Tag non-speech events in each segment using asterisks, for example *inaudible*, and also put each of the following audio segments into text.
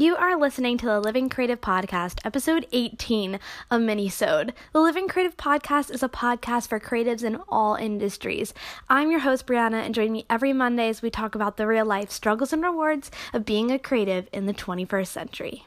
You are listening to the Living Creative Podcast, episode 18 of Minisode. The Living Creative Podcast is a podcast for creatives in all industries. I'm your host, Brianna, and join me every Monday as we talk about the real life struggles and rewards of being a creative in the 21st century.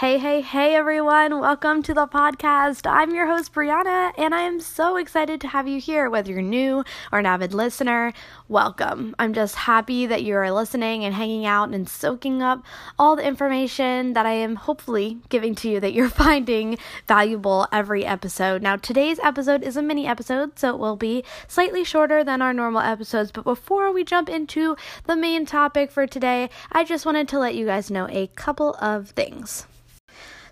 Hey, hey, hey, everyone. Welcome to the podcast. I'm your host, Brianna, and I am so excited to have you here. Whether you're new or an avid listener, welcome. I'm just happy that you are listening and hanging out and soaking up all the information that I am hopefully giving to you that you're *laughs* finding valuable every episode. Now, today's episode is a mini episode, so it will be slightly shorter than our normal episodes. But before we jump into the main topic for today, I just wanted to let you guys know a couple of things.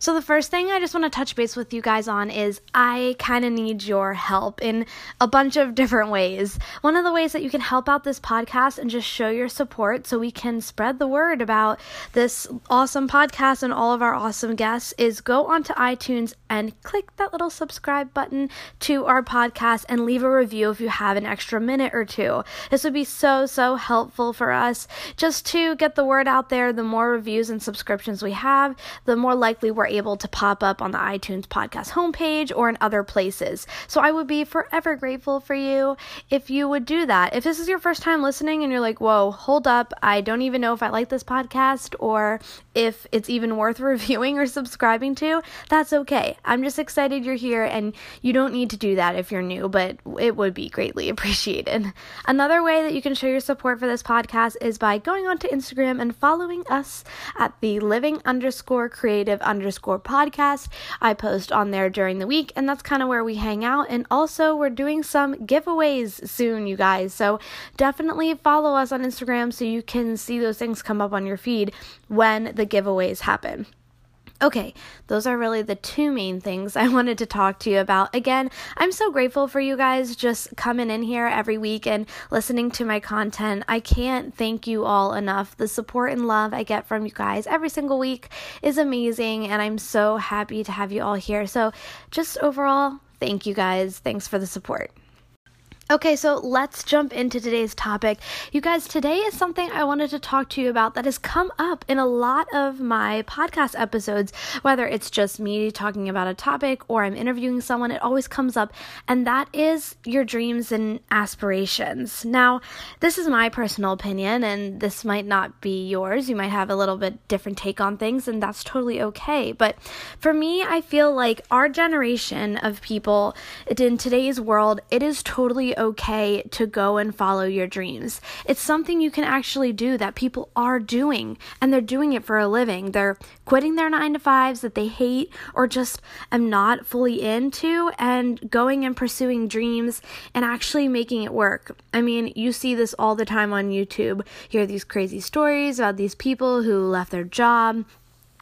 So, the first thing I just want to touch base with you guys on is I kind of need your help in a bunch of different ways. One of the ways that you can help out this podcast and just show your support so we can spread the word about this awesome podcast and all of our awesome guests is go onto iTunes and click that little subscribe button to our podcast and leave a review if you have an extra minute or two. This would be so, so helpful for us just to get the word out there. The more reviews and subscriptions we have, the more likely we're able to pop up on the iTunes podcast homepage or in other places. So I would be forever grateful for you if you would do that. If this is your first time listening and you're like, whoa, hold up, I don't even know if I like this podcast or if it's even worth *laughs* reviewing or subscribing to, that's okay. I'm just excited you're here and you don't need to do that if you're new, but it would be greatly *laughs* appreciated. Another way that you can show your support for this podcast is by going onto Instagram and following us at the living underscore creative underscore underscore podcast. I post on there during the week, and that's kind of where we hang out. And also, we're doing some giveaways soon, you guys. So definitely follow us on Instagram so you can see those things come up on your feed when the giveaways happen. Okay, those are really the two main things *laughs* I wanted to talk to you about. Again, I'm so grateful for you guys just coming in here every week and listening to my content. I can't thank you all enough. The support and love I get from you guys every single week is amazing, and I'm so happy to have you all here. So, just overall, thank you guys. Thanks for the support. Okay, so let's jump into today's topic. You guys, today is something I wanted to talk to you about that has come up in a lot of my podcast episodes, whether it's just me talking about a topic or I'm interviewing someone, it always comes up, and that is your dreams and aspirations. Now, this is my personal opinion, and this might not be yours. You might have a little bit different take on things, and that's totally okay. But for me, I feel like our generation of people in today's world, it is totally okay to go and follow your dreams. It's something you can actually do that people are doing, and they're doing it for a living. They're quitting their nine to fives that they hate or just am not fully into and going and pursuing dreams and actually making it work. I mean, you see this all the time on YouTube. You hear these crazy stories about these people who left their job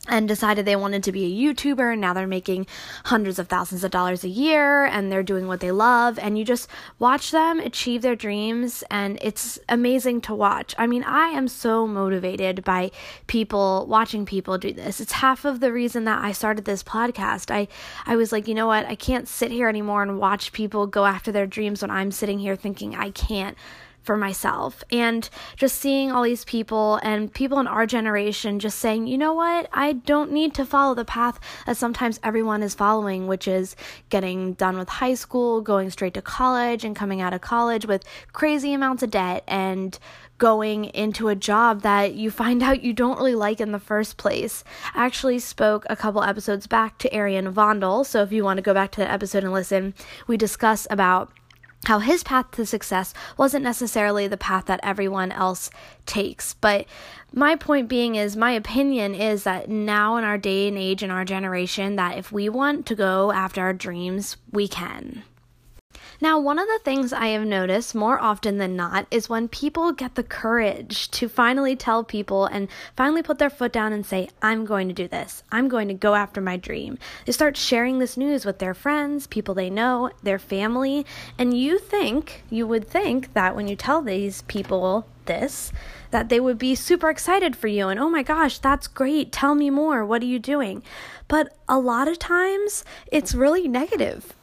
and decided they wanted to be a YouTuber and now they're making hundreds of thousands of dollars a year and they're doing what they love and you just watch them achieve their dreams and it's amazing to watch. I mean, I am so motivated by people watching people do this. It's half of the reason that I started this podcast. I I was like, you know what? I can't sit here anymore and watch people go after their dreams when I'm sitting here thinking I can't for myself and just seeing all these people and people in our generation just saying, you know what, I don't need to follow the path that sometimes everyone is following, which is getting done with high school, going straight to college, and coming out of college with crazy amounts of debt and going into a job that you find *laughs* out you don't really like in the first place. I actually spoke a couple episodes back to Arian Vondel, so if you want to go back to that episode and listen, we discuss about how his path to success wasn't necessarily the path that everyone else takes. But my point being is, my opinion is that now in our day and age, in our generation, that if we want to go after our dreams, we can. Now, one of the things I have noticed more often than not is when people get the courage to finally tell people and finally put their foot down and say, I'm going to do this. I'm going to go after my dream. They start sharing this news with their friends, people they know, their family, and you think, you would think that when you tell these people this, that they would be super excited for you and, oh my gosh, that's great. Tell me more. What are you doing? But a lot of times it's really negative.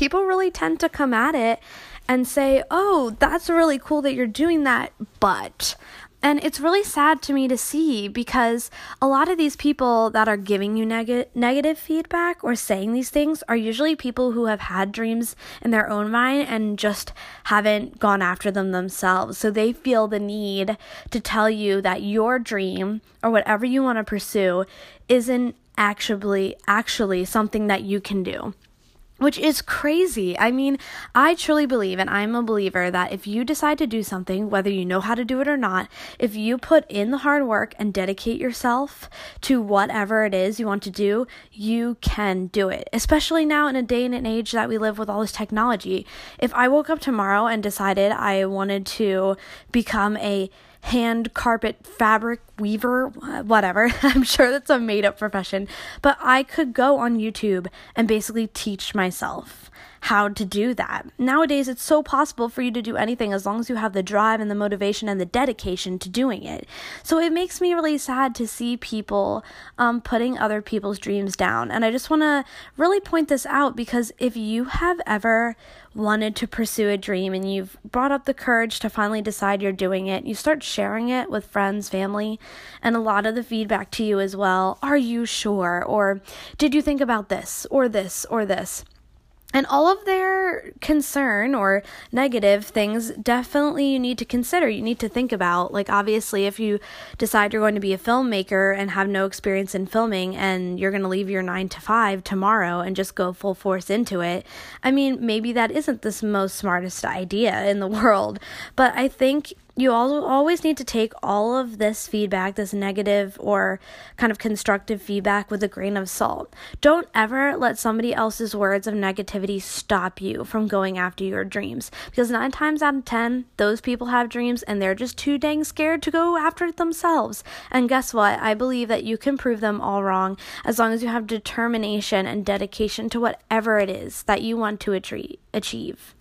People really tend to come at it and say, oh, that's really cool that you're doing that, but and it's really sad to me to see because a lot of these people that are giving you neg- negative feedback or saying these things are usually people who have had dreams in their own mind and just haven't gone after them themselves. So they feel the need to tell you that your dream or whatever you want to pursue isn't actually actually something that you can do which is crazy. I mean, I truly believe, and I'm a believer, that if you decide to do something, whether you know how to do it or not, if you put in the hard work and dedicate yourself to whatever it is you want to do, you can do it. Especially now in a day and an age that we live with all this technology. If I woke up tomorrow and decided I wanted to become a hand carpet fabric weaver, whatever. *laughs* I'm sure that's a made up profession, but I could go on YouTube and basically teach myself how to do that. Nowadays, it's so possible for you to do anything as long as you have the drive and the motivation and the dedication to doing it. So it makes me really sad to see people um, putting other people's dreams down. And I just want to really point this out because if you have ever wanted to pursue a dream and you've brought up the courage to finally decide you're doing it, you start sharing it with friends, family, and a lot of the feedback to you as well. Are you sure? Or did you think about this or this or this? And all of their concern or negative things definitely you need to consider. You need to think about. Like, obviously, if you decide you're going to be a filmmaker and have no experience in filming and you're going to leave your nine to five tomorrow and just go full force into it, I mean, maybe that isn't the most smartest idea in the *laughs* world. But I think you always need to take all of this feedback, this negative or kind of constructive feedback, with a grain of salt. Don't ever let somebody else's words of negativity stop you from going after your dreams. Because nine times out of ten, those people have dreams and they're just too dang scared to go after it themselves. And guess what? I believe that you can prove them all wrong as long as you have determination and dedication to whatever it is that you want to achieve.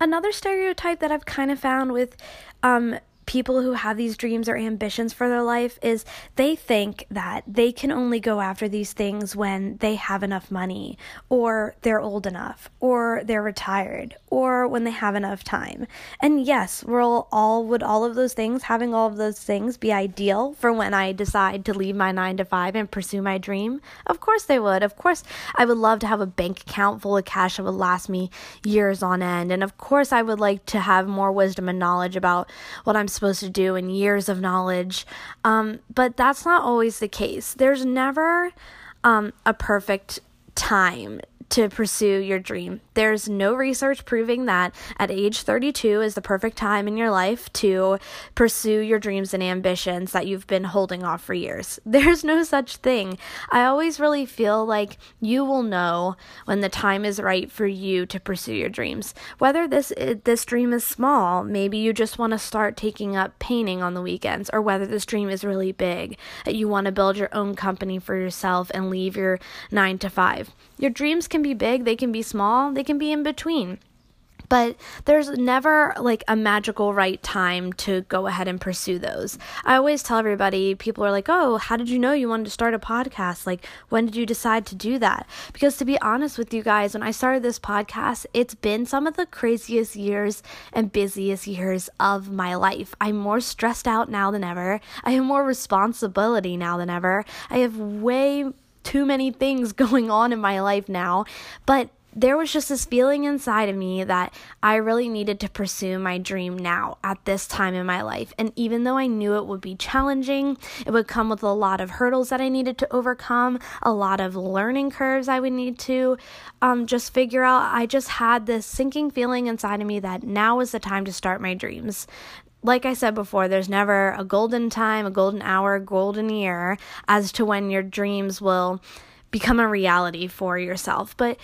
Another stereotype that I've kind of found with um, people who have these dreams or ambitions for their life is they think that they can only go after these things when they have enough money or they're old enough or they're retired or when they have enough time. And yes, we'll all would all of those things having all of those things be ideal for when I decide to leave my 9 to 5 and pursue my dream? Of course they would. Of course I would love to have a bank account full of cash that would last me years on end. And of course I would like to have more wisdom and knowledge about what I'm supposed to do and years of knowledge. Um, but that's not always the case. There's never um, a perfect time to pursue your dream. There's no research proving that at age 32 is the perfect time in your life to pursue your dreams and ambitions that you've been holding off for years. *laughs* There's no such thing. I always really feel like you will know when the time is right for you to pursue your dreams. Whether this eh, this dream is small, maybe you just want to start taking up painting on the weekends, or whether this dream is really big, that you want to build your own company for yourself and leave your 9 to 5. Your dreams can be big, they can be small, they can be in between. But there's never like a magical right time to go ahead and pursue those. I always tell everybody, people are like, oh, how did you know you wanted to start a podcast? Like, when did you decide to do that? Because to be honest with you guys, when I started this podcast, it's been some of the craziest years and busiest years of my life. I'm more stressed out now than ever. I have more responsibility now than ever. I have way too many things *laughs* going on in my life now, but there was just this feeling inside of me that I really needed to pursue my dream now at this time in my life. And even though I knew it would be challenging, it would come with a lot of hurdles that I needed to overcome, a lot of learning curves I would need to um, just figure out. I just had this sinking feeling inside of me that now is the time to start my dreams like I said before, there's never a golden time, a golden hour, a golden year as to when your dreams will become a reality for yourself. But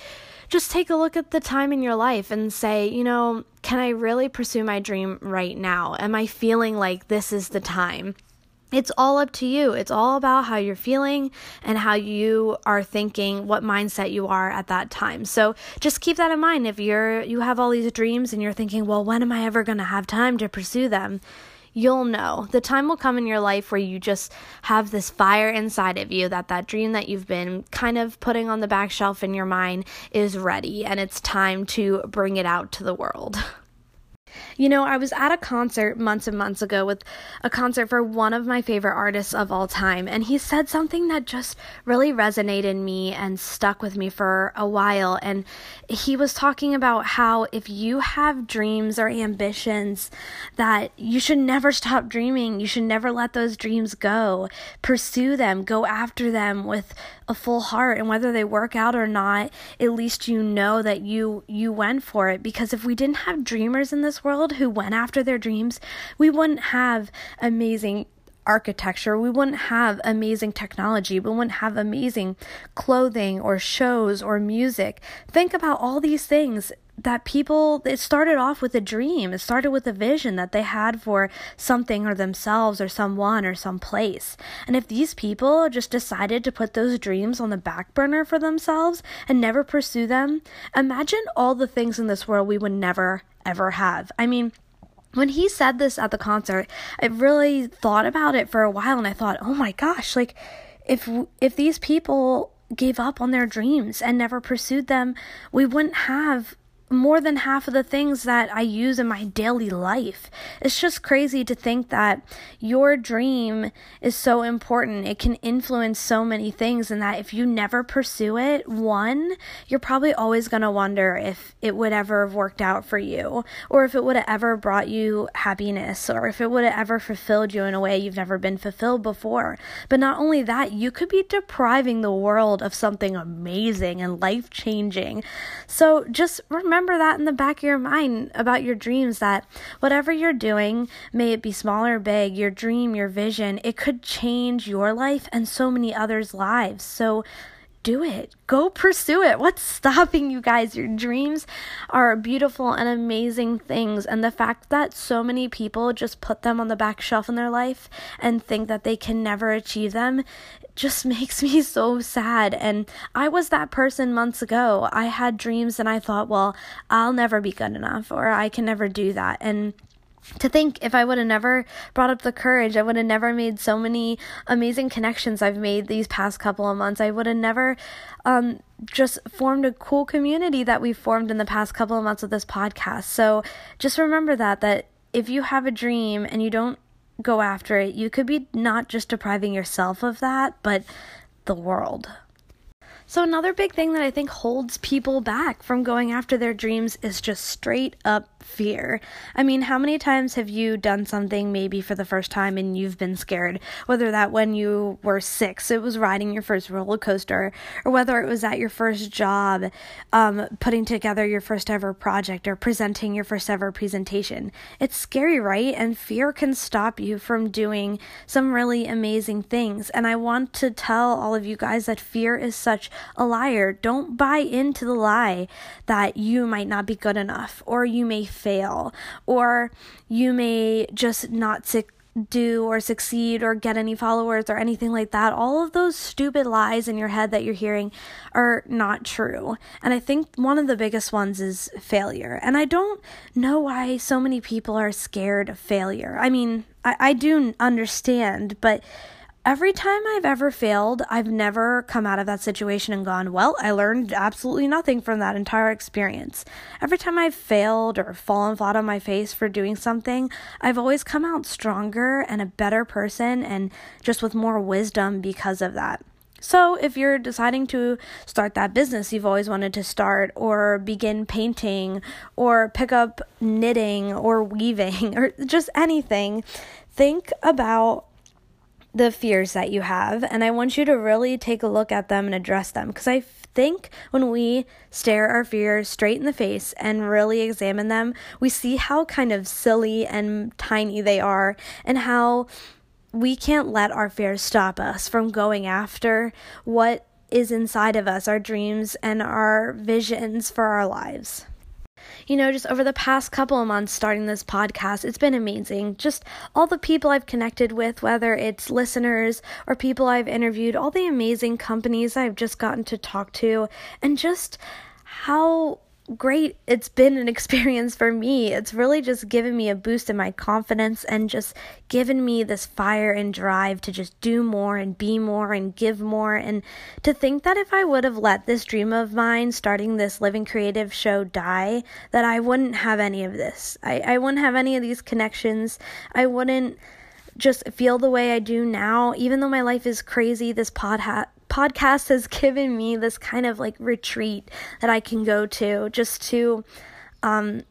just take a look at the time in your life and say, you know, can I really pursue my dream right now? Am I feeling like this is the time? it's all up to you. It's all about how you're feeling and how you are thinking, what mindset you are at that time. So just keep that in mind. If you're you have all these dreams and you're thinking, well, when am I ever going to have time to pursue them? You'll know. The time will come in your life where you just have this fire inside of you that that dream that you've been kind of putting on the back shelf in your mind is ready and it's time to bring it out to the world. *laughs* You know, I was at a concert months and months ago with a concert for one of my favorite artists of all time, and he said something that just really resonated in me and stuck with me for a while. And he was talking about how if you have dreams or ambitions, that you should never stop dreaming. You should never let those dreams go. Pursue them, go after them with a full heart and whether they work out or not at least you know that you you went for it because if we didn't have dreamers in this world who went after their dreams we wouldn't have amazing architecture, we wouldn't have amazing technology, we wouldn't have amazing clothing or shows or music. Think about all these things that people it started off with a dream. It started with a vision that they had for something or themselves or someone or some place. And if these people just decided to put those dreams on the back burner for themselves and never pursue them imagine all the things in this world we would never ever have. I mean when he said this at the concert i really thought about it for a while and i thought oh my gosh like if if these people gave up on their dreams and never pursued them we wouldn't have more than half of the things that I use in my daily life. It's just crazy to think that your dream is so important. It can influence so many things, and that if you never pursue it, one, you're probably always going to wonder if it would ever have worked out for you, or if it would have ever brought you happiness, or if it would have ever fulfilled you in a way you've never been fulfilled before. But not only that, you could be depriving the world of something amazing and life changing. So just remember remember that in the back of your mind about your dreams that whatever you're doing, may it be small or big, your dream, your vision, it could change your life and so many others' lives. So do it. Go pursue it. What's stopping you guys? Your dreams are beautiful and amazing things. And the fact that so many people just put them on the back shelf in their life and think that they can never achieve them just *laughs* makes me so sad. And I was that person months ago. I had dreams and I thought, well, I'll never be good enough or I can never do that. And to think if I would have never brought up the courage, I would have never made so many amazing connections I've made these past couple of months. I would have never um, just formed a cool community that we've formed in the past couple of months of this podcast. So just remember that, that if you have a dream and you don't go after it, you could be not just depriving yourself of that, but the world. So, another big thing that I think holds people back from going after their dreams is just straight up fear. I mean, how many times have you done something maybe for the first time and you've been scared? Whether that when you were six, it was riding your first roller coaster, or whether it was at your first job, um, putting together your first ever project or presenting your first ever presentation. It's scary, right? And fear can stop you from doing some really amazing things. And I want to tell all of you guys that fear is such a liar. Don't buy into the lie that you might not be good enough or you may fail or you may just not do or succeed or get any followers or anything like that. All of those stupid lies in your head that you're hearing are not true. And I think one of the biggest ones is failure. And I don't know why so many people are scared of failure. I mean, I, I do understand, but every time I've ever failed, I've never come out of that situation and gone, well, I learned absolutely nothing from that entire experience. Every time I've failed or fallen flat on my face for doing something, I've always come out stronger and a better person and just with more wisdom because of that. So, if you're deciding to start that business you've always wanted to start, or begin painting, or pick up knitting, or weaving, *laughs* or just anything, think about the fears that you have, and I want you to really take a look at them and address them. Because I think when we stare our fears straight in the face and really examine them, we see how kind of silly and tiny they are, and how we can't let our fears stop us from going after what is inside of us, our dreams and our visions for our lives you know, just over the past couple of months starting this podcast, it's been amazing. Just all the people I've connected with, whether it's listeners or people I've interviewed, all the amazing companies I've just gotten to talk to, and just how great it's been an experience for me. It's really just given me a boost in my confidence and just given me this fire and drive to just do more and be more and give more. And to think that if I would have let this dream of mine, starting this Living Creative show, die, that I wouldn't have any of this. I, I wouldn't have any of these connections. I wouldn't just feel the way I do now, even though my life is crazy. This pod ha- podcast has given me this kind of like retreat that I can go to just to um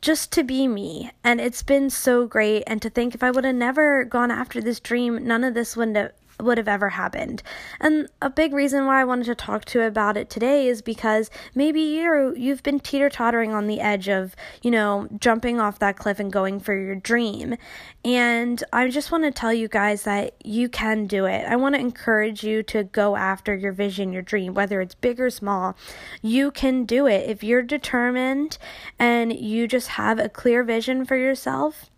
just to be me. And it's been so great. And to think if I would have never gone after this dream none of this would have would have ever happened. And a big reason why I wanted to talk to you about it today is because maybe you you've been teeter-tottering on the edge of, you know, jumping off that cliff and going for your dream. And I just want to tell you guys that you can do it. I want to encourage you to go after your vision, your dream, whether it's big or small. You can do it if you're determined and you just have a clear vision for yourself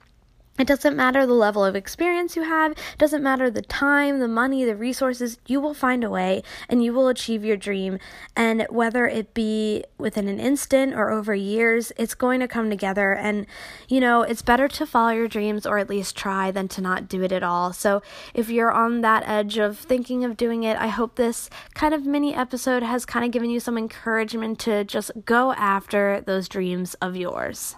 it doesn't matter the level of experience you have, it doesn't matter the time, the money, the resources, you will find a way and you will achieve your dream. And whether it be within an instant or over years, it's going to come together. And, you know, it's better to follow your dreams or at least try than to not do it at all. So if you're on that edge of thinking of doing it, I hope this kind of mini episode has kind of given you some encouragement to just go after those dreams of yours.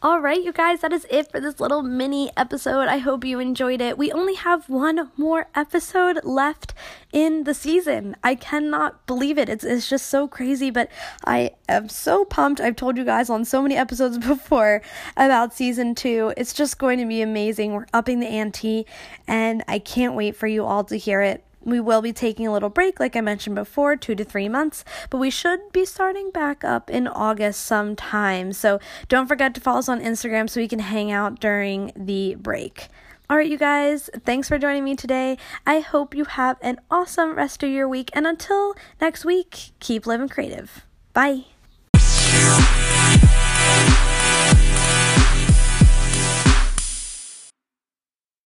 All right, you guys, that is it for this little mini episode. I hope you enjoyed it. We only have one more episode left in the season. I cannot believe it. It's it's just so crazy, but I am so pumped. I've told you guys on so many episodes *laughs* before about season 2. It's just going to be amazing. We're upping the ante and I can't wait for you all to hear it. We will be taking a little break, like I mentioned before, two to three months, but we should be starting back up in August sometime. So don't forget to follow us on Instagram so we can hang out during the break. All right, you guys, thanks for joining me today. I hope you have an awesome rest of your week. And until next week, keep living creative. Bye.